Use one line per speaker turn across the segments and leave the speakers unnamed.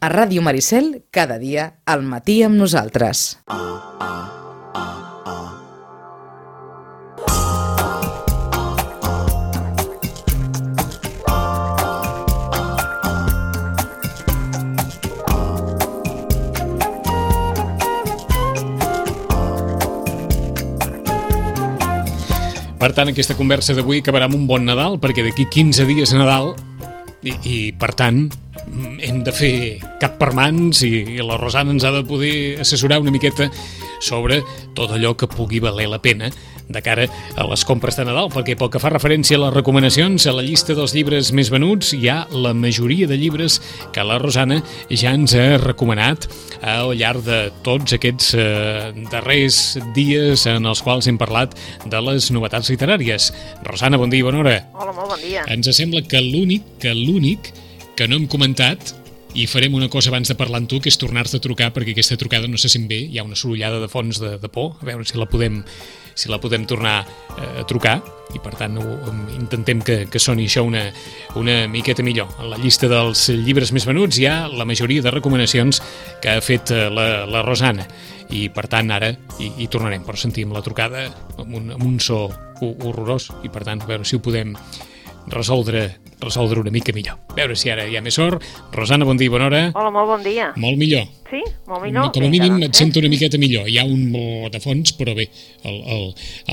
A Ràdio Maricel, cada dia, al matí amb nosaltres.
Per tant, aquesta conversa d'avui acabarà amb un bon Nadal, perquè d'aquí 15 dies a Nadal, i, i per tant, hem de fer cap per mans i, i la Rosana ens ha de poder assessorar una miqueta sobre tot allò que pugui valer la pena de cara a les compres de Nadal, perquè pel que fa referència a les recomanacions, a la llista dels llibres més venuts hi ha la majoria de llibres que la Rosana ja ens ha recomanat al llarg de tots aquests eh, darrers dies en els quals hem parlat de les novetats literàries. Rosana, bon dia i bona hora.
Hola, molt bon dia.
Ens sembla que l'únic que l'únic que no hem comentat i farem una cosa abans de parlar amb tu, que és tornar-te a trucar, perquè aquesta trucada no se sent bé, hi ha una sorollada de fons de, de por, a veure si la podem, si la podem tornar eh, a trucar, i per tant ho, intentem que, que soni això una, una miqueta millor. En la llista dels llibres més venuts hi ha la majoria de recomanacions que ha fet eh, la, la Rosana, i per tant ara hi, hi tornarem, però sentim la trucada amb un, amb un so horrorós, i per tant a veure si ho podem resoldre, resoldre una mica millor. A veure si ara hi ha més sort. Rosana, bon dia i bona hora.
Hola, molt bon dia.
Molt millor.
Sí? Molt millor?
No, com a
Vinga,
mínim
doncs,
et sento una miqueta millor. Hi ha un mo de fons, però bé, el, el,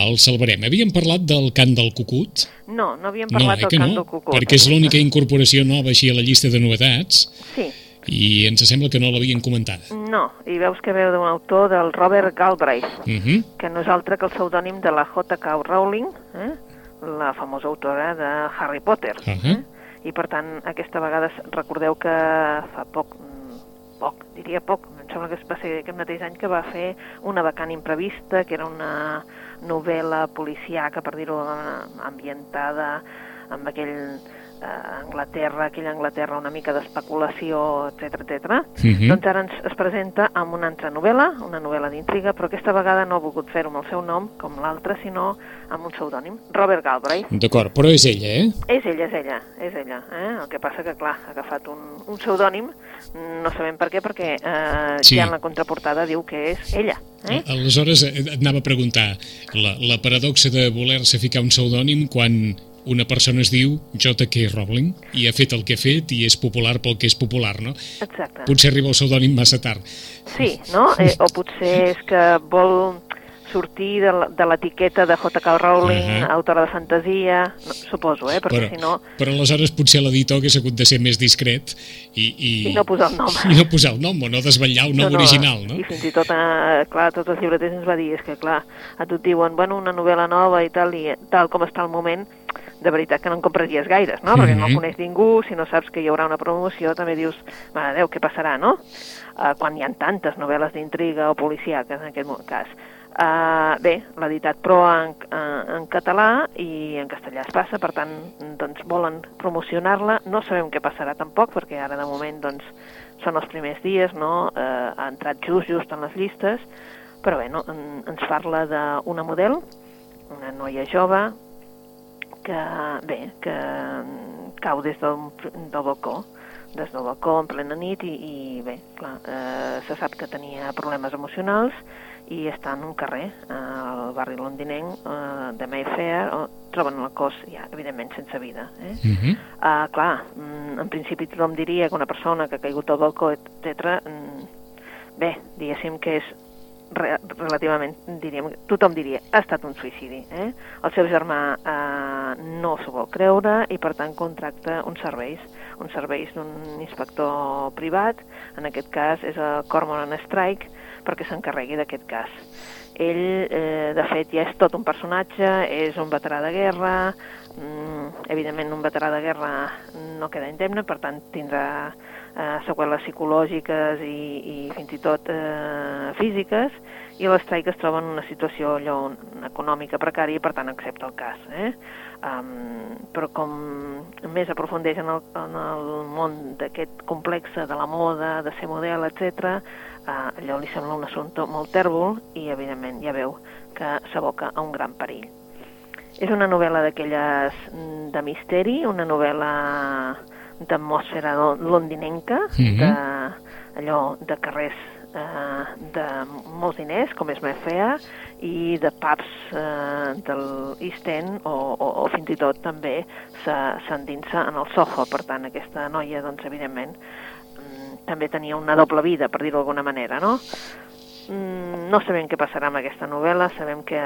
el salvarem. Havíem parlat del cant del cucut?
No, no havíem
No,
parlat
eh
del cant
no?
del cucut.
Perquè és l'única incorporació nova així a la llista de novetats
Sí.
i ens sembla que no l'havien comentada.
No, i veus que veu d'un autor del Robert Galbraith,
Uh -huh.
que no és altre que el pseudònim de la J.K. Rowling, eh? La famosa autora de Harry Potter.
Uh -huh.
eh? I per tant, aquesta vegada recordeu que fa poc, mm, poc, diria poc, em sembla que va ser aquest mateix any que va fer una vacant imprevista, que era una novel·la policíaca, per dir-ho, eh, ambientada amb aquell eh, Anglaterra, aquella Anglaterra una mica d'especulació, etc etc.
Mhm.
Doncs ara ens es presenta amb una altra novel·la, una novel·la d'intriga, però aquesta vegada no ha volgut fer-ho amb el seu nom, com l'altra, sinó amb un pseudònim, Robert Galbraith.
D'acord, però és ella, eh?
És ella, és ella, és ella. Eh? El que passa que, clar, ha agafat un, un pseudònim, no sabem per què, perquè eh,
Sí.
ja en la contraportada diu que és ella. Eh?
Aleshores, eh, et anava a preguntar, la, la paradoxa de voler-se ficar un pseudònim quan una persona es diu J.K. Rowling i ha fet el que ha fet i és popular pel que és popular, no?
Exacte.
Potser arriba el pseudònim massa tard.
Sí, no? Eh, o potser és que vol sortir de l'etiqueta de J.K. Rowling,
Ahà.
autora de fantasia, no, suposo, eh? perquè
però,
si no...
però aleshores potser l'editor hagués hagut de ser més discret i, i,
I no posar el nom.
i no posar el nom o no desvetllar un nom original, no?
I fins i tot, eh, clar, tots els llibreters ens va dir, és que clar, a tu et diuen, bueno, una novel·la nova i tal, i tal com està el moment, de veritat que no en compraries gaires, no? Perquè no coneix ningú, si no saps que hi haurà una promoció, també dius, mare Déu, què passarà, no? Uh, quan hi ha tantes novel·les d'intriga o policíaques, en aquest cas. Uh, bé, l'ha editat però en, uh, en català i en castellà es passa, per tant, doncs volen promocionar-la. No sabem què passarà tampoc, perquè ara de moment doncs, són els primers dies, no? Uh, ha entrat just, just en les llistes, però bé, no? en, ens parla d'una model, una noia jove, que, bé, que cau des del, del balcó, des del balcó en plena nit i, i bé, clar, eh, se sap que tenia problemes emocionals i està en un carrer, eh, al barri londinenc eh, de Mayfair, on troben el cos, ja, evidentment, sense vida. Eh?
Uh -huh.
Uh, clar, mm, en principi tothom diria que una persona que ha caigut al balcó, etc., mm, bé, diguéssim que és re relativament, diríem, tothom diria, ha estat un suïcidi. Eh? El seu germà eh, no s'ho vol creure i, per tant, contracta uns serveis, uns serveis d'un inspector privat, en aquest cas és el Cormoran Strike, perquè s'encarregui d'aquest cas. Ell, eh, de fet, ja és tot un personatge, és un veterà de guerra, mm, evidentment un veterà de guerra no queda indemne, per tant tindrà eh, seqüeles psicològiques i, i fins i tot eh, físiques, i l'Strike es troba en una situació allò econòmica precària i per tant accepta el cas. Eh? Um, però com més aprofundeix en el, en el món d'aquest complex de la moda, de ser model, etc., uh, allò li sembla un assumpte molt tèrbol i evidentment ja veu que s'aboca a un gran perill. És una novel·la d'aquelles mm, de misteri, una novel·la d'atmosfera lo- londinenca,
Mhm.
de, allò de carrers eh, de molts diners, com és Mayfair, i de pubs eh, del East End o, o, o fins i tot també s'endinsa en el Soho. Per tant, aquesta noia, doncs, evidentment, mm, també tenia una doble vida, per dir-ho d'alguna manera, no? Mm, no sabem què passarà amb aquesta novel·la, sabem que...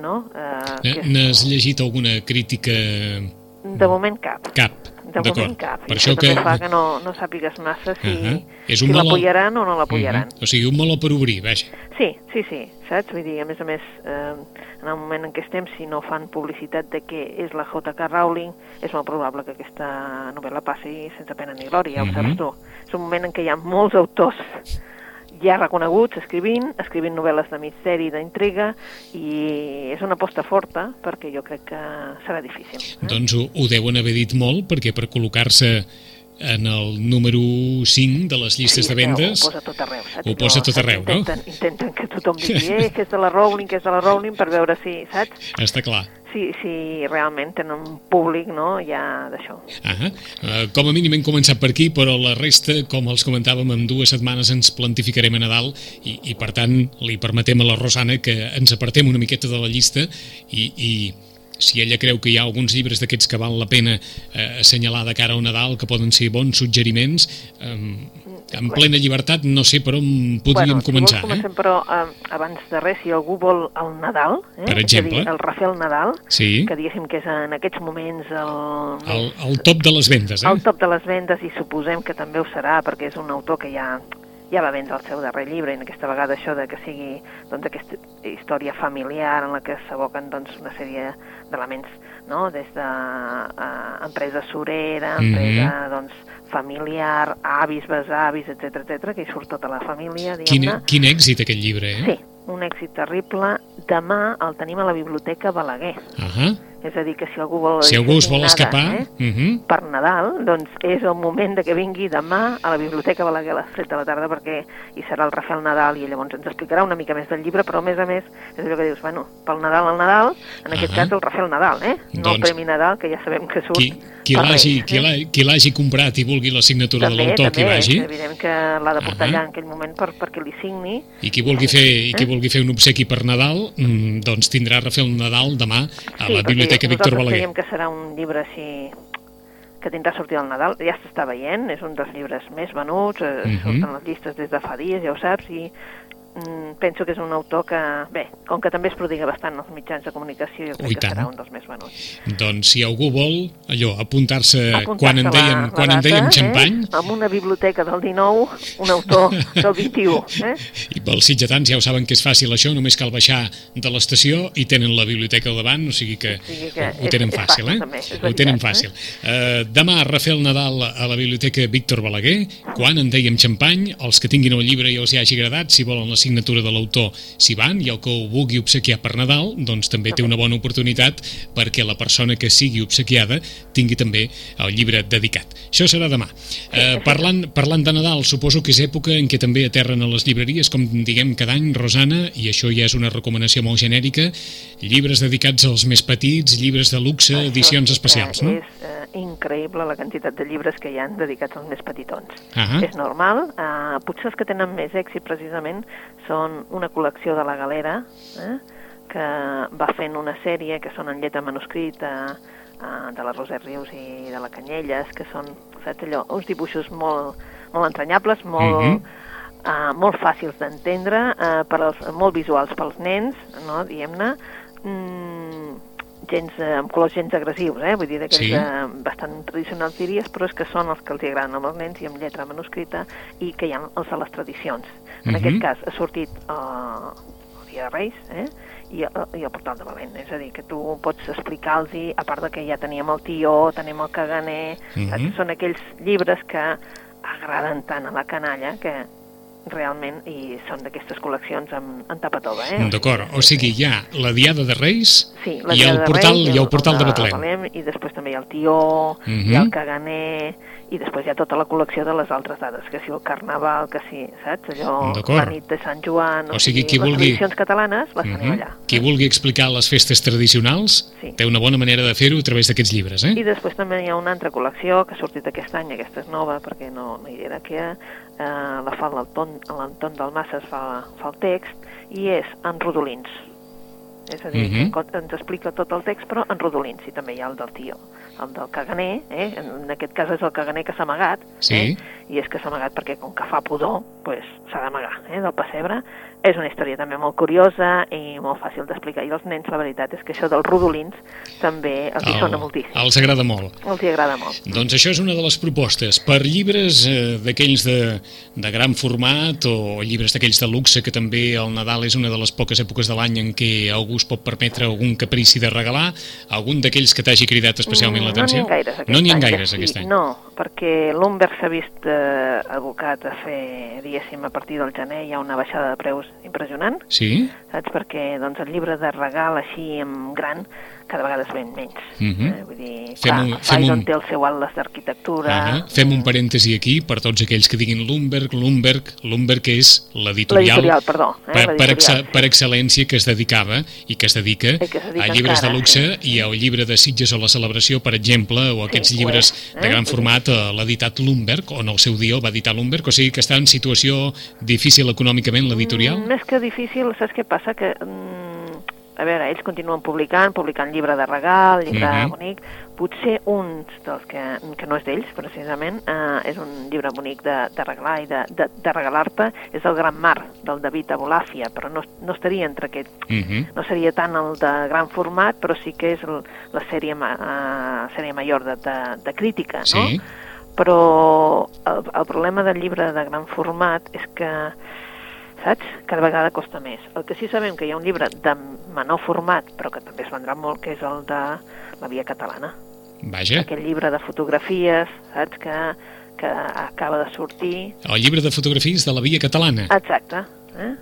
No? Eh, que
N'has llegit alguna crítica?
De moment cap.
Cap,
de moment cap.
Per
I
això que...
fa que no, no sàpigues massa si, uh
Ahà. És
si
un meló-
l'apoyaran o no l'apoyaran.
Uh -huh. O sigui, un meló per obrir, vaja.
Sí, sí, sí, saps? Vull dir, a més a més, eh, en el moment en què estem, si no fan publicitat de què és la J.K. Rowling, és molt probable que aquesta novel·la passi sense pena ni glòria, ja ho
Mhm.
saps tu. És un moment en què hi ha molts autors ja reconeguts escrivint, escrivint novel·les de misteri, d'intriga, i és una aposta forta perquè jo crec que serà difícil. Eh?
Doncs ho, ho deuen haver dit molt, perquè per col·locar-se en el número 5 de les llistes
Sí,
de vendes...
Ho posa tot arreu, saps?
Ho posa tot arreu, no?
intenten, Intenten que tothom digui, eh, que és de la Rowling, que és de la Rowling, per veure si, saps?
Està clar.
Si, si realment tenen un públic, no?, ja d'això.
Ah uh, com a mínim hem començat per aquí, però la resta, com els comentàvem, en dues setmanes ens plantificarem a Nadal i, i per tant, li permetem a la Rosana que ens apartem una miqueta de la llista i, i si ella creu que hi ha alguns llibres d'aquests que val la pena eh, assenyalar de cara a Nadal, que poden ser bons suggeriments, eh, en plena llibertat, no sé per on podríem
bueno,
començar.
Si vols, comencem, però, eh, abans de res, si algú vol el Nadal, eh,
Per exemple.
dir, el Rafael Nadal,
eh? Sí,
que diguéssim que és en aquests moments el,
el, el top de les vendes, eh?
el top de les vendes i suposem que també ho serà perquè és un autor que ja ja va vendre el seu darrer llibre i aquesta vegada això de que sigui doncs, aquesta història familiar en la que s'aboquen doncs, una sèrie d'elements no? des de uh, empresa surera,
Mhm.
empresa doncs, familiar, avis, besavis, etc etc que hi surt tota la família,
Quin,
diguem-ne.
quin èxit aquest llibre, eh?
Sí, un èxit terrible. Demà el tenim a la Biblioteca Balaguer.
Ahà.
És a dir, que si algú vol...
Si algú es vol escapar...
Eh?
Uh -huh.
per Nadal, doncs és el moment de que vingui demà a la Biblioteca Balaguer a les 7 de la tarda perquè hi serà el Rafael Nadal i llavors ens explicarà una mica més del llibre, però a més a més és allò que dius, bueno, pel Nadal al Nadal, en aquest
Ah.
cas el Rafael Nadal, eh? No
Doncs-
el Premi Nadal, que ja sabem que surt
Qui, qui l'hagi
eh?
comprat i vulgui la signatura de
també,
l'autor, qui vagi,
evident que l'ha de portar
Ah.
allà en aquell moment per, perquè li signi.
i qui vulgui fer, i qui
Eh?
vulgui fer un obsequi per Nadal, mm, doncs tindrà Rafael Nadal demà a
sí,
la
perquè
Biblioteca Víctor Balaguer.
creiem que serà un llibre així que tindrà sortida al Nadal, ja s'està veient, és un dels llibres més venuts, eh,
Mhm.
surten les llistes des de fa dies, ja ho saps, i penso que és un autor que, bé, com que també es prodiga bastant als mitjans de comunicació, jo crec que serà un dels més venuts.
Doncs si algú vol, allò, apuntar-se
Apuntar-se
quan en
la-
dèiem,
la
quan en
data,
dèiem xampany,
Eh? Amb una biblioteca del 19, un autor del 21. Eh?
i pels sitgetans ja ho saben que és fàcil això, només cal baixar de l'estació i tenen la biblioteca al davant, o sigui que,
O sigui que
ho, ho tenen
és- és
fàcil,
fàcil,
eh?
també, és
ho
veritat,
tenen
eh?
fàcil. Eh, demà, Rafael Nadal a la Biblioteca Víctor Balaguer, quan en dèiem xampany, els que tinguin el llibre i els hi hagi agradat, si volen la signatura de l'autor, s'hi van, i el que ho vulgui obsequiar per Nadal, doncs també té una bona oportunitat perquè la persona que sigui obsequiada tingui també el llibre dedicat. Això serà demà. Eh, parlant, parlant de Nadal, suposo que és època en què també aterren a les llibreries, com diguem cada any, Rosana, i això ja és una recomanació molt genèrica, llibres dedicats als més petits, llibres de luxe,
Això
edicions especials, no?
És eh, increïble la quantitat de llibres que hi han dedicats als més petitons.
Ah,
És normal. Eh, potser els que tenen més èxit precisament són una col·lecció de la Galera, eh, que va fent una sèrie que són en lletra manuscrita eh, de la Roser Rius i de la Canyelles, que són, saps allò, uns dibuixos molt, molt entranyables, molt,
Mhm.
eh, molt fàcils d'entendre, eh, per als, molt visuals pels nens, no, diguem-ne, mm, gens, eh, amb colors gens agressius, eh? vull dir, d'aquells
Sí.
eh, bastant tradicionals diries, però és que són els que els agraden amb els nens i amb lletra manuscrita i que hi ha els de les tradicions. En
Mhm.
aquest cas ha sortit eh, el Dia de Reis eh? I, el, i el Portal de Valent, és a dir, que tu pots explicar-los, a part de que ja teníem el Tió, tenim el Caganer,
Mhm.
saps? són aquells llibres que agraden tant a la canalla que realment i són d'aquestes col·leccions amb, en tapa tova, eh?
D'acord, o sigui, hi ha la Diada de Reis
Sí, la
i el
de
portal,
Reis
i el portal de Betlem.
I després també hi ha el Tió,
Mhm.
hi ha el Caganer, i després hi ha tota la col·lecció de les altres dades, que si el Carnaval, que si, saps? Allò,
D'acord.
la nit de Sant Joan...
O sigui, qui
les
vulgui-
tradicions catalanes les tenim
Mhm.
allà.
Qui vulgui explicar les festes tradicionals
Sí.
té una bona manera de fer-ho a través d'aquests llibres, eh?
I després també hi ha una altra col·lecció que ha sortit aquest any, aquesta és nova perquè no, no hi era, que eh, la fa l'Anton Dalmases fa, fa el text, i és en rodolins. És a dir,
Mhm.
mm -hmm. ens explica tot el text, però en rodolins, i també hi ha el del tio, el del caganer, eh? en aquest cas és el caganer que s'ha amagat,
Sí.
eh? I és que s'ha amagat perquè com que fa pudor, pues, s'ha d'amagar eh? del pessebre. És una història també molt curiosa i molt fàcil d'explicar, i als nens la veritat és que això dels rodolins també els hi
El-
sona moltíssim,
Els agrada molt.
els hi agrada molt.
Doncs això és una de les propostes. Per llibres eh, d'aquells de, de gran format o llibres d'aquells de luxe, que també el Nadal és una de les poques èpoques de l'any en què algú es pot permetre algun caprici de regalar, algun d'aquells que t'hagi cridat especialment
Mm,
l'atenció?
No n'hi ha gaires aquest
No
any.
gaires
sí,
aquest any.
No, perquè l'Humber s'ha vist eh, abocat a fer, diguéssim, a partir del gener hi ha una baixada de preus impressionant,
Sí?
saps? Perquè doncs, el llibre de regal així en gran cada vegada es ven menys.
Mhm.
eh? Vull dir,
Fem
clar,
un- fem un-
té el seu atles d'arquitectura...
Ah Fem un parèntesi aquí per tots aquells que diguin Lumberg, Lumberg, Lumberg que és l'editorial
perdó. Eh?
per, per,
sí.
per excel·lència que es dedicava i que es dedica
I que es dedica
a llibres
encara,
de luxe
sí.
i al llibre de Sitges o la celebració, per exemple, o aquests
ho
llibres
és,
de
eh?
gran format eh, l'ha editat Lumberg, o en el seu dia va editar Lumberg, o sigui que està en situació difícil econòmicament l'editorial?
Mm, més que difícil, saps què passa? Que, mm, a veure, ells continuen publicant, publicant llibre de regal, llibre
Mhm.
bonic. Potser un dels que, que no és d'ells, precisament, eh, és un llibre bonic de, de regalar i de, de, de regalar-te, és el Gran Mar, del David Abulàfia, però no, no estaria entre aquest
Mhm.
no seria tant el de gran format, però sí que és el, la sèrie, uh, sèrie major de, de, de crítica, no?
Sí.
Però el, el problema del llibre de gran format és que, saps, cada vegada costa més. El que sí sabem que hi ha un llibre de menor format, però que també es vendrà molt, que és el de la Via Catalana.
Vaja,
Aquest llibre de fotografies, saps, que, que acaba de sortir.
el llibre de fotografies de la Via Catalana.
Exacte. Eh?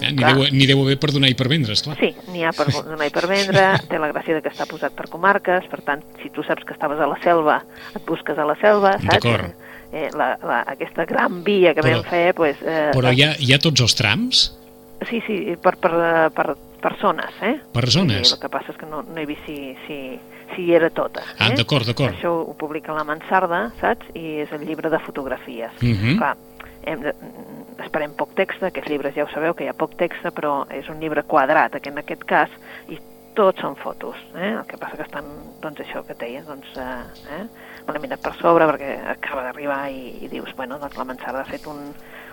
Eh,
clar.
deu, n'hi deu haver per donar i per vendre, esclar.
Sí, n'hi ha per donar i per vendre, té la gràcia de que està posat per comarques, per tant, si tu saps que estaves a la selva, et busques a la selva, saps?
D'acord.
Eh, la, la, aquesta gran via que
Però-
vam fer, pues, eh,
Però hi ha, hi ha tots els trams?
Sí, sí, per, per, eh, per persones, eh?
Persones?
Sí, el que passa és que no, no he vist si, si, si hi era tota.
Ah,
eh?
d'acord, d'acord.
Això ho publica la Mansarda, saps? I és el llibre de fotografies.
Mhm.
Clar, hem de, esperem poc text, aquests llibres ja ho sabeu que hi ha poc text, però és un llibre quadrat, que en aquest cas, i tots són fotos, eh? el que passa que estan, doncs això que et deia, doncs, eh, eh? me l'he mirat per sobre perquè acaba d'arribar i, i dius, bueno, doncs la Mansarda ha fet un,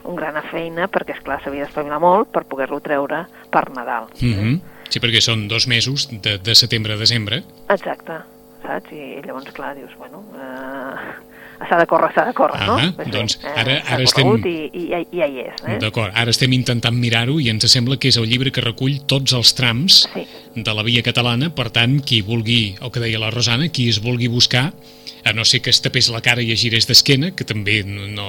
un gran feina perquè, és clar s'havia d'espavilar molt per poder-lo treure per Nadal.
Mhm. Sí, perquè són dos mesos, de, de setembre a desembre.
Exacte, saps? I, llavors, clar, dius, bueno, eh, s'ha de córrer, s'ha de córrer, no?
Ah,
Pues bé,
doncs
eh,
ara- ara estem-
corregut I, i, ja, ja hi és, eh?
D'acord, ara estem intentant mirar-ho i ens sembla que és el llibre que recull tots els trams
Sí.
de la via catalana, per tant, qui vulgui, el que deia la Rosana, qui es vulgui buscar, a no ser que es tapés la cara i es girés d'esquena, que també no, no,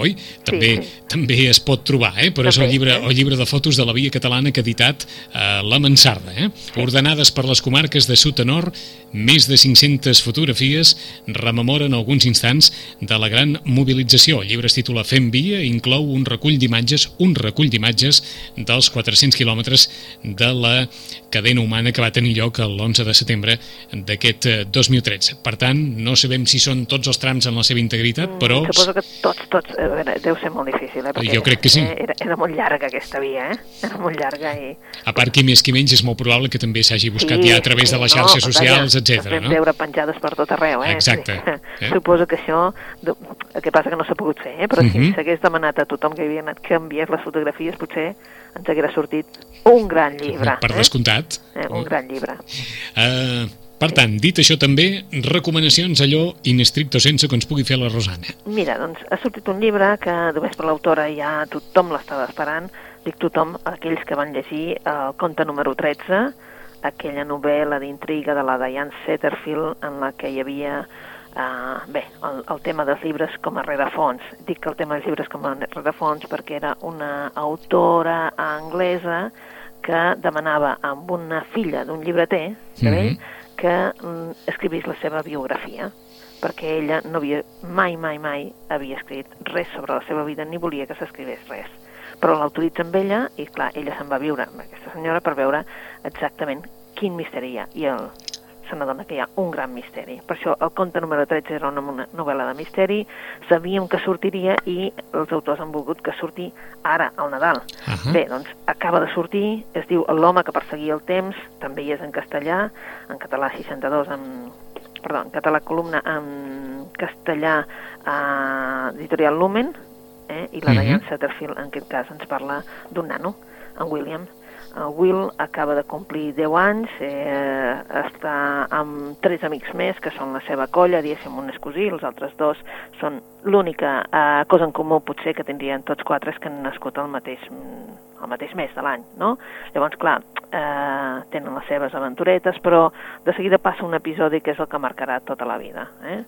oi? També,
sí.
també es pot trobar, eh? però és el llibre,
eh?
el llibre de fotos de la via catalana que ha editat eh, la Mansarda. Eh? Ordenades per les comarques de sud a nord, més de 500 fotografies rememoren alguns instants de la gran mobilització. El llibre es titula Fem Via i inclou un recull d'imatges, un recull d'imatges dels 400 quilòmetres de la cadena humana que va tenir lloc l'11 de setembre d'aquest eh, 2013. Per tant, no sabem si són tots els trams en la seva integritat, però...
Mm, Suposo que tots, tots, veure, deu ser molt difícil, eh? Perquè,
Jo crec que sí.
eh, Era, era molt llarga aquesta via, eh? Era molt llarga i...
A part, qui més qui menys, és molt probable que també s'hagi buscat ja a través de les xarxes
no,
socials, etc. No?
veure penjades per tot arreu, eh?
Exacte,
Sí.
eh?
Suposo que això... El que passa que no s'ha pogut fer, eh? Però si
Mhm.
s'hagués demanat a tothom que havia anat que enviés les fotografies, potser ens hagués sortit un gran llibre.
Per
eh?
descomptat.
Eh? Un gran llibre.
Uh, per tant, dit això també, recomanacions allò in stricto sense que ens pugui fer la Rosana.
Mira, doncs ha sortit un llibre que només per l'autora ja tothom l'estava esperant. Dic tothom, aquells que van llegir el conte número 13, aquella novel·la d'intriga de la Diane Setterfield en la que hi havia Uh, bé, el, el tema dels llibres com a rerefons. Dic que el tema dels llibres com a rerefons perquè era una autora anglesa que demanava amb una filla d'un llibreter,
Mhm.
vell, que mm, escrivís la seva biografia perquè ella no havia, mai, mai, mai havia escrit res sobre la seva vida ni volia que s'escrivés res. Però l'autoritza amb ella i, clar, ella se'n va viure amb aquesta senyora per veure exactament quin misteri hi ha. I el se n'adona que hi ha un gran misteri. Per això el conte número 13 era una novel·la de misteri, sabíem que sortiria i els autors han volgut que surti ara, al Nadal.
Uh -huh.
Bé, doncs acaba de sortir, es diu L'home que perseguia el temps, també hi és en castellà, en català 62, en, perdó, en català columna en castellà eh, editorial Lumen, eh, i la
Mhm.
Diane Satterfield en aquest cas ens parla d'un nano, en William. El Will acaba de complir 10 anys, eh, està amb tres amics més, que són la seva colla, diguéssim, un és cosí, els altres dos són l'única eh, cosa en comú potser que tindrien tots quatre és que han nascut el mateix, el mateix mes de l'any, no? Llavors, clar, eh, tenen les seves aventuretes, però de seguida passa un episodi que és el que marcarà tota la vida. Eh?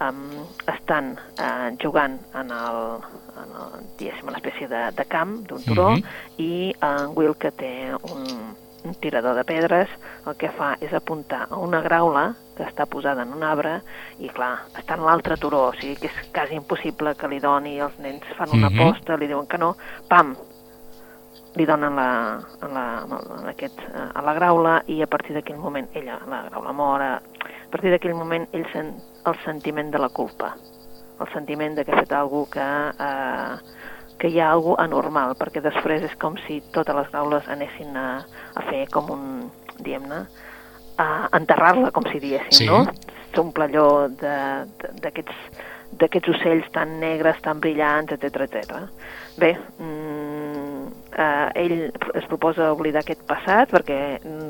Um, estan eh, jugant en el, en el diguéssim, una espècie de, de camp, d'un turó,
Mhm.
i en Will, que té un, un tirador de pedres, el que fa és apuntar a una graula que està posada en un arbre i, clar, està en l'altre turó, o sigui que és quasi impossible que li doni, els nens fan una
Mhm.
aposta, li diuen que no, pam, li donen la, la, en aquest, eh, a la graula i a partir d'aquell moment ella, la graula mor, a partir d'aquell moment ell sent el sentiment de la culpa, el sentiment de que ha fet alguna que, eh, que hi ha alguna anormal, perquè després és com si totes les graules anessin a, a fer com un, diguem-ne, a enterrar-la, com si diguéssim,
Sí.
no? S'omple allò d'aquests d'aquests ocells tan negres, tan brillants, etc etc. Bé, mm, eh, ell es proposa oblidar aquest passat perquè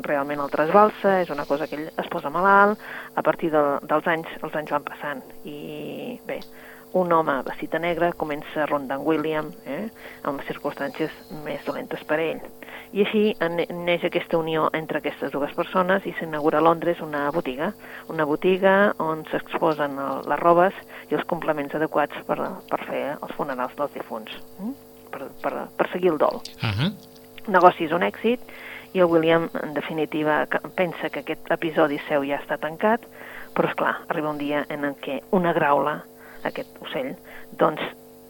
realment el trasbalsa, és una cosa que ell es posa malalt, a partir de, dels anys, els anys van passant i bé, un home vestit de negre comença en William eh, amb circumstàncies més dolentes per ell. I així ne- neix aquesta unió entre aquestes dues persones i s'inaugura a Londres una botiga, una botiga on s'exposen les robes i els complements adequats per, per fer els funerals dels difunts, mm? Per, per, per seguir el dol.
Ahà.
El negoci és un èxit i el William, en definitiva, pensa que aquest episodi seu ja està tancat, però, és clar arriba un dia en què una graula, aquest ocell, doncs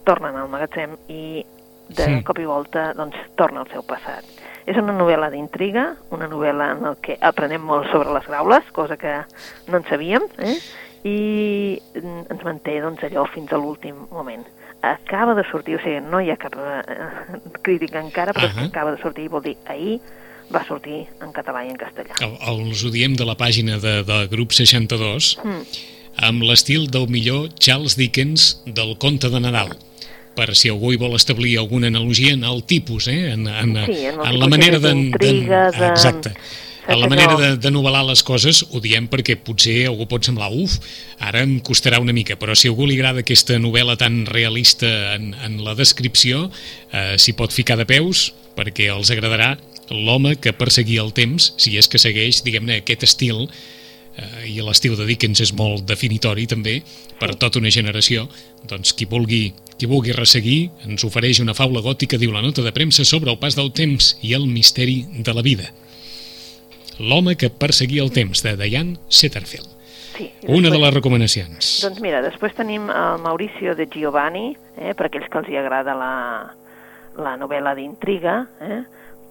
tornen al magatzem i de
Sí.
cop i volta doncs, torna al seu passat. És una novel·la d'intriga, una novel·la en que aprenem molt sobre les graules, cosa que no en sabíem, eh? i mm, ens manté doncs, allò fins a l'últim moment. Acaba de sortir, o sigui, no hi ha cap eh, crítica encara, però uh. -huh. acaba de sortir, vol dir ahir va sortir en català i en castellà.
El, els ho diem de la pàgina de, de Grup 62
Mm.
amb l'estil del millor Charles Dickens del conte de Nadal per si algú hi vol establir alguna analogia en el tipus, eh? en, en,
Sí, en
en la manera de,
d'intriga, de-
Exacte. En la manera de, de novel·lar les coses ho diem perquè potser algú pot semblar uf, ara em costarà una mica, però si a algú li agrada aquesta novel·la tan realista en, en la descripció, eh, s'hi pot ficar de peus perquè els agradarà l'home que perseguia el temps, si és que segueix, diguem-ne, aquest estil eh, i l'estil de Dickens és molt definitori també per tota una generació doncs qui vulgui, qui vulgui resseguir ens ofereix una faula gòtica diu la nota de premsa sobre el pas del temps i el misteri de la vida L'home que perseguia el temps de Diane Setterfield
Sí, i
una de
després-
les recomanacions
Doncs mira, després tenim el Mauricio de Giovanni, eh, per aquells que els hi agrada la, la novel·la d'intriga, eh,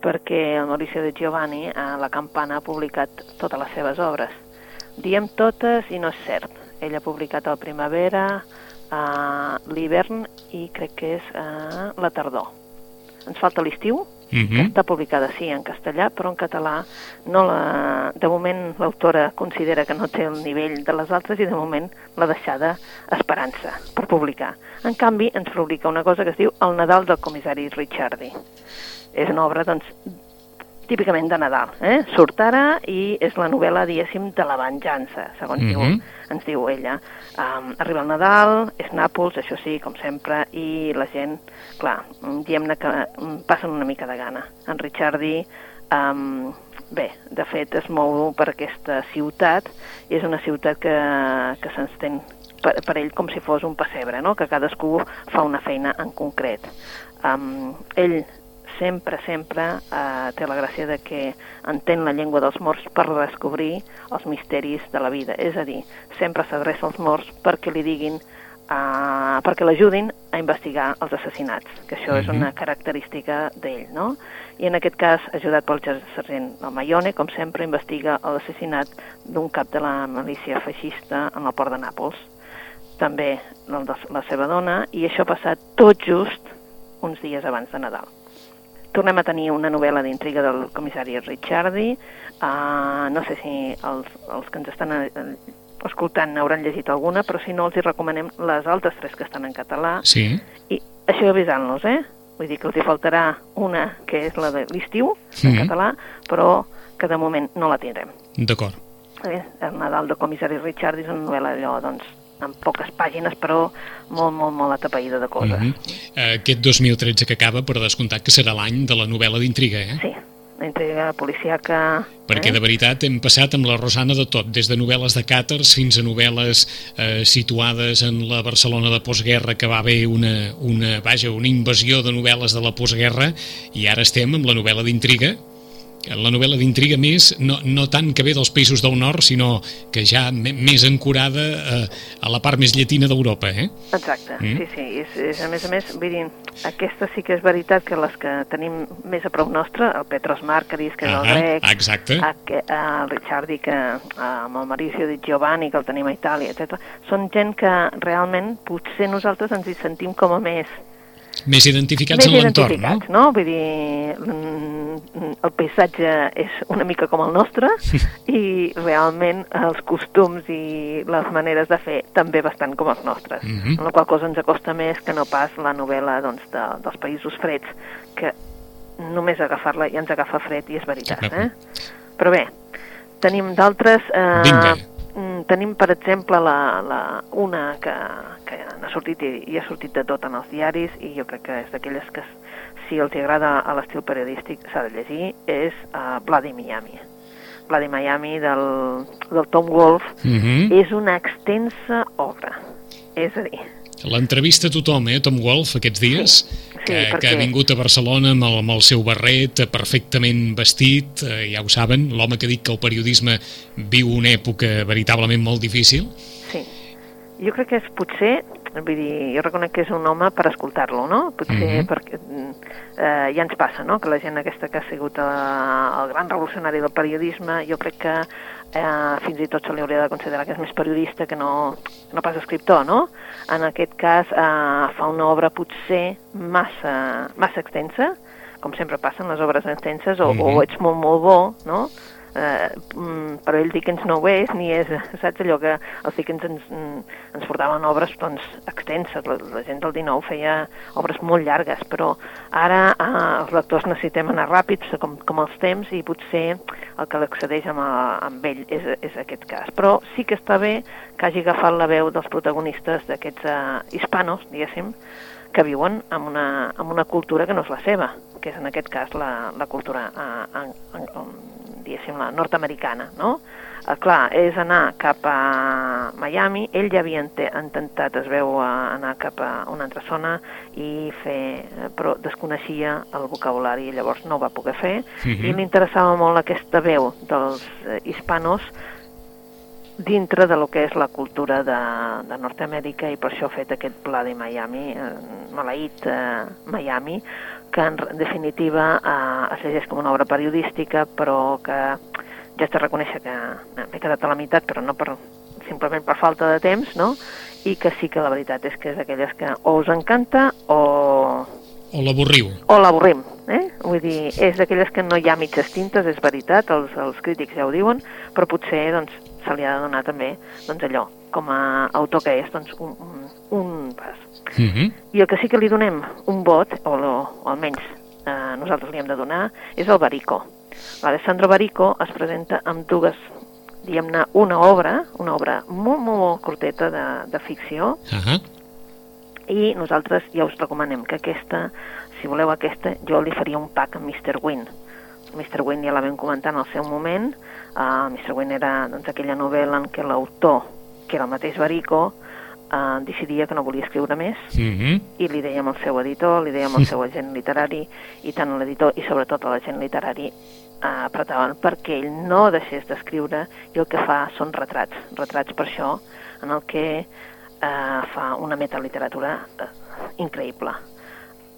perquè el Mauricio de Giovanni a La Campana ha publicat totes les seves obres. Diem totes i no és cert. Ell ha publicat el Primavera, eh, l'hivern i crec que és eh, la tardor. Ens falta l'estiu, que
Mhm.
està publicada sí en castellà, però en català no la... de moment l'autora considera que no té el nivell de les altres i de moment l'ha deixada esperança per publicar. En canvi, ens publica una cosa que es diu El Nadal del comissari Ricciardi. És una obra, doncs, típicament de Nadal. Eh? Surt ara i és la novel·la, diguéssim, de la venjança, segons
Mhm.
diu, ens diu ella. Um, arriba el Nadal, és Nàpols, això sí, com sempre, i la gent, clar, mm, diem-ne que mm, passen una mica de gana. En Ricciardi, um, bé, de fet es mou per aquesta ciutat, i és una ciutat que, que s'estén per, per ell com si fos un pessebre, no? que cadascú fa una feina en concret. Um, ell sempre, sempre eh, té la gràcia de que entén la llengua dels morts per descobrir els misteris de la vida. És a dir, sempre s'adreça als morts perquè li diguin uh, perquè l'ajudin a investigar els assassinats, que això
Mhm.
és una característica d'ell, no? I en aquest cas, ajudat pel sergent Mayone, com sempre, investiga l'assassinat d'un cap de la milícia feixista en el port de Nàpols. També de la seva dona, i això ha passat tot just uns dies abans de Nadal. Tornem a tenir una novel·la d'intriga del comissari Ricciardi. Uh, no sé si els, els que ens estan eh, escoltant n'hauran llegit alguna, però si no els hi recomanem les altres tres que estan en català.
Sí.
I això avisant-los, eh? Vull dir que els hi faltarà una, que és la de l'estiu, en
Mhm.
català, però que de moment no la tindrem.
D'acord.
Eh? El Nadal de comissari Richard és una novel·la allò, doncs, amb poques pàgines, però molt, molt, molt atapeïda de coses.
Mhm. Eh, Aquest 2013 que acaba, per descomptat que serà l'any de la novel·la d'intriga, eh?
Sí, la intriga policíaca...
Perquè de
eh?
veritat hem passat amb la Rosana de tot, des de novel·les de càters fins a novel·les eh, situades en la Barcelona de postguerra, que va haver una, una, vaja, una invasió de novel·les de la postguerra, i ara estem amb la novel·la d'intriga, la novel·la d'intriga més, no, no tant que ve dels països del nord, sinó que ja més ancorada eh, a la part més llatina d'Europa, eh?
Exacte,
Mm.
sí, sí. És, és, a més a més, vull dir, aquesta sí que és veritat que les que tenim més a prop nostre, el Petros Marcaris, que és el grec,
exacte.
a, a, el Ricciardi, que amb el Mauricio di Giovanni, que el tenim a Itàlia, etc. Són gent que realment potser nosaltres ens hi sentim com a més
Més identificats
més
en l'entorn, no?
no? Vull dir, mm, el paisatge és una mica com el nostre i realment els costums i les maneres de fer també bastant com els nostres.
Mhm.
Amb la qual cosa ens acosta més que no pas la novel·la doncs, de, dels països freds, que només agafar-la ja ens agafa fred i és veritat. Eh? Però bé, tenim d'altres... Eh,
Vinga.
Mm, Tenim, per exemple, la, la, una que, que n'ha sortit i, i ha sortit de tot en els diaris i jo crec que és d'aquelles que si els agrada a l'estil periodístic s'ha de llegir, és uh, Bloody Miami. Bloody Miami del, del Tom Wolfe
Mhm.
és una extensa obra. És a dir,
L'entrevista a tothom, eh, Tom Wolfe, aquests dies,
Sí,
que,
perquè-
que ha vingut a Barcelona amb el, amb el seu barret, perfectament vestit, eh, ja ho saben, l'home que ha dit que el periodisme viu una època veritablement molt difícil.
Sí. Jo crec que és potser, vull dir, jo reconec que és un home per escoltar-lo, no? Potser
Mhm.
perquè mm, eh, ja ens passa, no?, que la gent aquesta que ha sigut eh, el gran revolucionari del periodisme, jo crec que eh, fins i tot se li hauria de considerar que és més periodista que no, no pas escriptor, no? En aquest cas eh, fa una obra potser massa, massa extensa, com sempre passa en les obres extenses, o,
Mhm.
o ets molt, molt bo, no?, eh, mm, però ell Dickens no ho és, ni és, saps allò que els Dickens ens, mm, ens portaven obres doncs, extenses, la, la gent del 19 feia obres molt llargues, però ara eh, els lectors necessitem anar ràpids com, com els temps i potser el que l'accedeix amb, a- amb ell és, és aquest cas. Però sí que està bé que hagi agafat la veu dels protagonistes d'aquests eh, hispanos, diguéssim, que viuen amb una, amb una cultura que no és la seva, que és en aquest cas la, la cultura eh, en, en, en, diguéssim, la nord-americana, no? Eh, clar, és anar cap a Miami, ell ja havia intentat, es veu, anar cap a una altra zona i fer, eh, però desconeixia el vocabulari i llavors no ho va poder fer
Mhm.
i li interessava molt aquesta veu dels eh, hispanos dintre de lo que és la cultura de, de Nord-Amèrica i per això ha fet aquest pla de Miami, eh, maleït eh, Miami, que en definitiva eh, es llegeix com una obra periodística però que ja has de reconèixer que m'he quedat a la meitat però no per, simplement per falta de temps, no? I que sí que la veritat és que és d'aquelles que o us encanta o,
O l'avorriu.
o l'avorrim, eh? Vull dir, és d'aquelles que no hi ha mitges tintes, és veritat, els, els crítics ja ho diuen, però potser doncs, se li ha de donar també doncs, allò, com a autor que és, doncs, un, un, un pas.
Mhm.
I el que sí que li donem un vot, o, lo, o almenys eh, nosaltres li hem de donar, és el Barico. L'Alessandro Barico es presenta amb dues, diguem-ne, una obra, una obra molt, molt, molt curteta de, de ficció,
Ahà.
i nosaltres ja us recomanem que aquesta, si voleu aquesta, jo li faria un pack amb Mr. Wynn. Mr. Wynn ja la vam comentar en el seu moment, uh, Mr. Wynn era doncs, aquella novel·la en què l'autor, que era el mateix Barico, uh, decidia que no volia escriure més
Mhm.
i li dèiem al seu editor, li dèiem al seu agent literari i tant a l'editor i sobretot a l'agent literari eh, apretaven perquè ell no deixés d'escriure i el que fa són retrats, retrats per això en el que eh, fa una metaliteratura eh, increïble.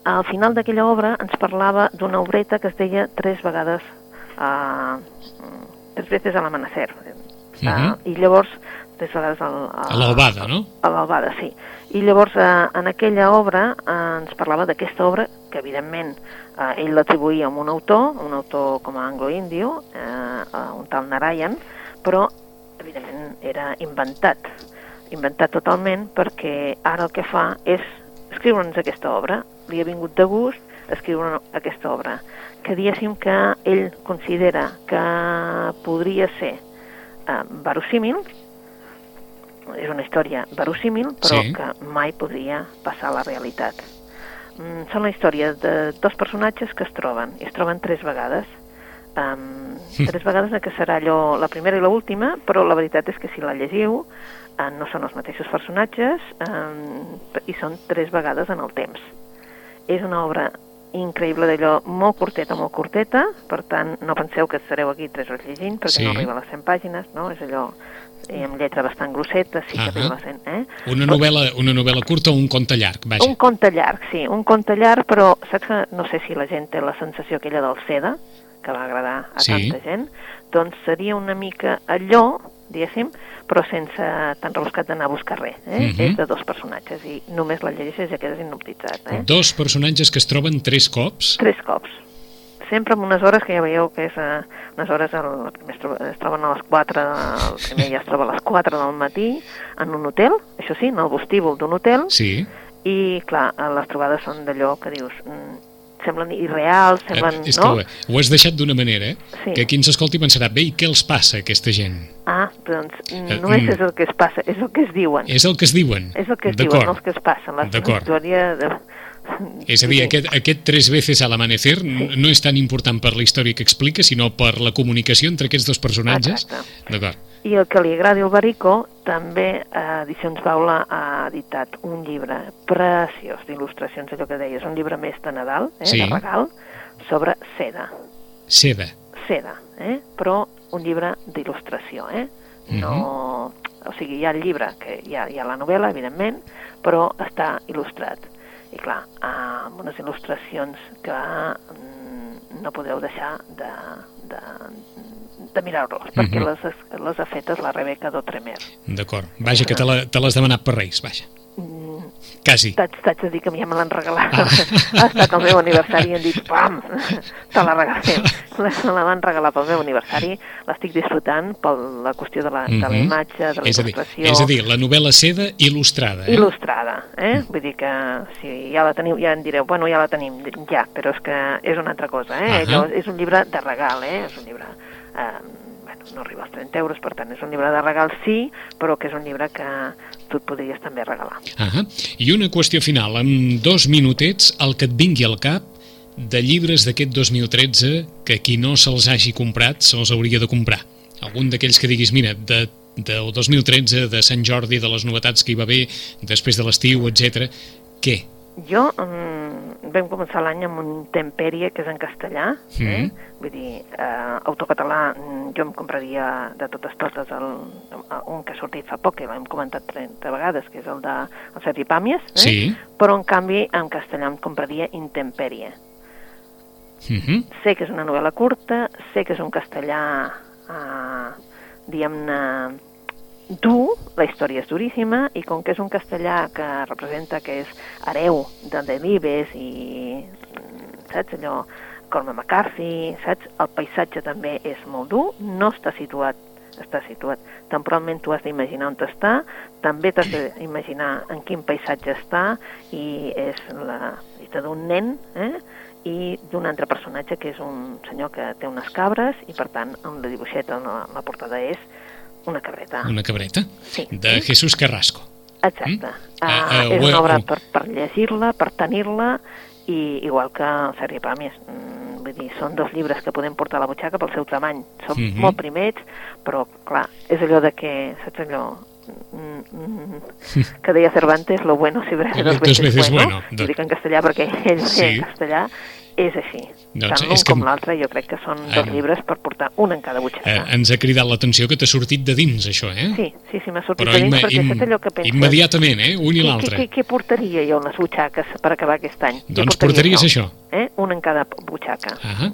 Al final d'aquella obra ens parlava d'una obreta que es deia Tres vegades eh, tres veces al amanecer. Uh
Mhm.
uh, I llavors, tres vegades al,
A l'albada, no?
a l'albada, sí. I llavors, eh, en aquella obra, eh, ens parlava d'aquesta obra, que evidentment eh, ell l'atribuïa a un autor, un autor com a anglo-índio, eh, un tal Narayan, però evidentment era inventat, inventat totalment perquè ara el que fa és escriure'ns aquesta obra, li ha vingut de gust escriure aquesta obra, que diguéssim que ell considera que podria ser eh, verosímil, és una història verosímil, però
Sí.
que mai podria passar a la realitat. Mm, són la història de dos personatges que es troben, i es troben tres vegades. Um, tres vegades que serà allò, la primera i l'última, però la veritat és que si la llegiu uh, no són els mateixos personatges um, i són tres vegades en el temps. És una obra increïble d'allò molt curteta, molt curteta, per tant no penseu que estareu aquí tres hores llegint perquè
Sí.
no arriba a les 100 pàgines, no? És allò eh, amb lletra bastant grosseta, sí que a les 100, eh?
Una novel·la, una novel·la curta o un conte llarg, vaja.
Un conte llarg, sí, un conte llarg, però saps que no sé si la gent té la sensació aquella del seda, que va agradar a
Sí.
tanta gent, doncs seria una mica allò, diguéssim, però sense tan rebuscat d'anar a buscar res. Eh?
Mhm.
És de dos personatges i només la llegeixes i ja quedes hipnotitzat. Eh?
Dos personatges que es troben tres cops.
Tres cops. Sempre amb unes hores que ja veieu que és eh, unes hores, el, es, troba, es troben a les 4, el primer ja es troba a les 4 del matí en un hotel, això sí, en el vestíbul d'un hotel,
Sí.
i clar, eh, les trobades són d'allò que dius mm, semblen irreals, semblen...
Eh, és
no?
que ho, ho has deixat d'una manera, eh?
Sí.
Que qui ens escolti pensarà, bé, i què els passa a aquesta gent?
Ah, doncs
Eh,
no és,
mm.
és el que es passa, és el que es diuen.
És el que es diuen.
És el que es diuen, no els que es passen. La
D'acord.
història de...
És a dir, aquest, aquest tres veces al amanecer sí. no és tan important per la història que explica, sinó per la comunicació entre aquests dos personatges. D'acord.
I el que li agradi al Barico, també eh, Edicions Baula ha editat un llibre preciós d'il·lustracions, allò que deies, un llibre més de Nadal, eh,
Sí.
de regal, sobre seda.
Seda.
seda, eh? però un llibre d'il·lustració, eh? No... O sigui, hi ha el llibre, que hi ha, hi ha la novel·la, evidentment, però està il·lustrat. I clar, amb unes il·lustracions que mm, no podeu deixar de, de, de mirar-los, perquè
Mhm.
les, les ha fetes la Rebeca Dotremer.
D'acord. Vaja, que te l'has demanat per Reis, vaja.
Mm,
Quasi.
T'haig de dir que ja me l'han regalat.
Ah.
ha estat el meu aniversari i hem dit, pam, te la regalem. Me la van regalar pel meu aniversari, l'estic disfrutant per la qüestió de la, de la
Mhm.
imatge, de la
és a dir,
il·lustració.
és a dir, la novel·la Seda il·lustrada. Eh?
il·lustrada, eh? Vull dir que si ja la teniu, ja em direu, bueno, ja la tenim, ja, però és que és una altra cosa, eh?
Ahà.
Allò és un llibre de regal, eh? És un llibre, eh, bueno, no arriba als 30 euros, per tant, és un llibre de regal, sí, però que és un llibre que tu et podries també regalar.
Ah I una qüestió final, en dos minutets, el que et vingui al cap de llibres d'aquest 2013 que qui no se'ls hagi comprat se'ls hauria de comprar. Algun d'aquells que diguis, mira, de, del 2013, de Sant Jordi, de les novetats que hi va haver, després de l'estiu, etc. Què?
Jo vam començar l'any amb un Tempèrie, que és en castellà, eh?
Mhm.
vull dir, eh, autocatalà, mm, jo em compraria de totes totes el, un que ha sortit fa poc, que l'hem comentat 30 vegades, que és el de el Sergi Pàmies, eh?
Sí.
però en canvi en castellà em compraria Intempèrie.
Uh -huh.
Sé que és una novel·la curta, sé que és un castellà, eh, diguem-ne, dur, la història és duríssima, i com que és un castellà que representa que és hereu de Delibes i, saps, allò, Cormac McCarthy, saps? El paisatge també és molt dur, no està situat està situat. Temporalment tu has d'imaginar on està, també t'has d'imaginar en quin paisatge està, i és la vista d'un nen, eh? i d'un altre personatge que és un senyor que té unes cabres i per tant amb la dibuixeta en la, la portada és una cabreta.
Una cabreta.
Sí.
De Jesús Carrasco.
Exacte.
Mm?
Uh,
Ah, ah,
és una obra
ho-
per, per llegir-la, per tenir-la, i igual que Sergi Pàmies. Mm, vull dir, són dos llibres que podem portar a la butxaca pel seu tamany. Són
Mhm.
molt primets, però, clar, és allò de que, saps allò, mm, mm, que deia Cervantes, lo bueno si breve
Dos veces bueno.
Ho dic en castellà perquè ell
sí.
en castellà és així.
Doncs
Tant l'un com l'altre jo crec que són dos
Ara.
llibres per portar un en cada
Eh,
butxaca.
ens ha cridat l'atenció que t'ha sortit de dins, això, eh?
Sí, sí, sí, m'ha sortit
Però
de dins perquè és allò que penses.
immediatament, eh? Un i l'altre.
Què, què, què portaria jo en les butxaques per acabar aquest any?
Doncs
portaria
portaries això.
Eh? Un en cada butxaca.
Ah,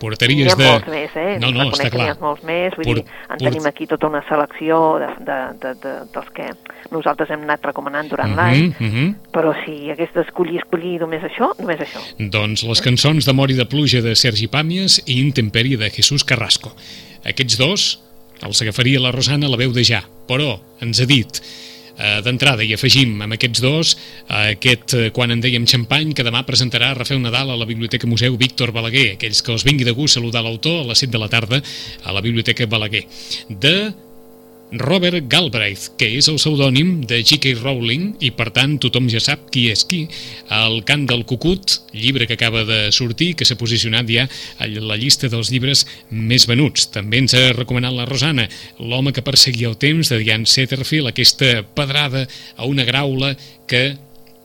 portaries
ha
de...
molts més, eh?
No, no, està clar.
molts més, vull
Por-
dir, en
por-
tenim aquí tota una selecció de, de, de, de, dels que nosaltres hem anat recomanant durant
Mhm,
l'any,
mhm.
però si hagués d'escollir, escollir només això, només això.
Doncs les cançons d'Amor i de pluja de Sergi Pàmies i Intempèrie de Jesús Carrasco. Aquests dos els agafaria la Rosana a la veu de ja, però ens ha dit eh, d'entrada i afegim amb aquests dos eh, aquest eh, Quan en dèiem xampany que demà presentarà Rafael Nadal a la Biblioteca Museu Víctor Balaguer. Aquells que els vingui de gust saludar l'autor a les 7 de la tarda a la Biblioteca Balaguer. De Robert Galbraith, que és el pseudònim de J.K. Rowling i per tant tothom ja sap qui és qui. El cant del cucut, llibre que acaba de sortir, que s'ha posicionat ja a la llista dels llibres més venuts. També ens ha recomanat la Rosana, L'home que perseguia el temps, de Diane Setterfield, aquesta pedrada a una graula que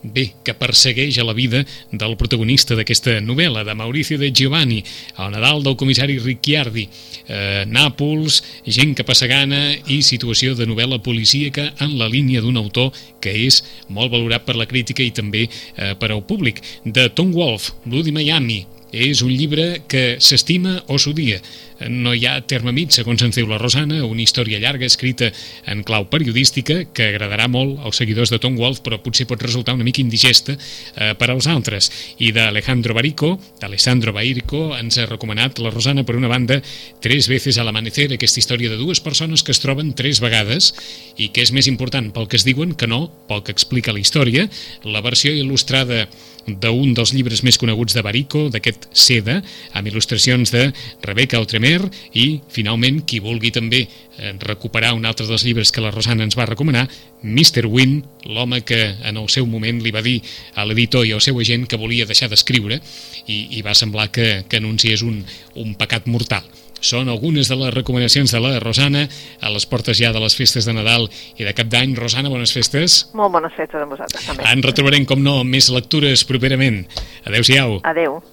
bé, que persegueix a la vida del protagonista d'aquesta novel·la, de Mauricio de Giovanni, el Nadal del comissari Ricciardi, eh, Nàpols, gent que passa gana i situació de novel·la policíaca en la línia d'un autor que és molt valorat per la crítica i també eh, per al públic. De Tom Wolfe, Bloody Miami, és un llibre que s'estima o s'odia. No hi ha terme mig, segons ens diu la Rosana, una història llarga escrita en clau periodística que agradarà molt als seguidors de Tom Wolfe, però potser pot resultar una mica indigesta eh, per als altres. I d'Alejandro Barico, d'Alessandro Bairico, ens ha recomanat la Rosana, per una banda, Tres veces al amanecer, aquesta història de dues persones que es troben tres vegades i que és més important pel que es diuen que no pel que explica la història. La versió il·lustrada d'un dels llibres més coneguts de Barico, d'aquest Seda, amb il·lustracions de Rebecca Outremer i, finalment, qui vulgui també eh, recuperar un altre dels llibres que la Rosana ens va recomanar, Mr. Wynn, l'home que en el seu moment li va dir a l'editor i al seu agent que volia deixar d'escriure i, i va semblar que, que anunciés un, un pecat mortal. Són algunes de les recomanacions de la Rosana a les portes ja de les festes de Nadal i de Cap d'Any. Rosana, bones festes.
Molt bones festes a vosaltres, també.
En retrobarem, com no, més lectures properament. Adéu-siau.
Adeu.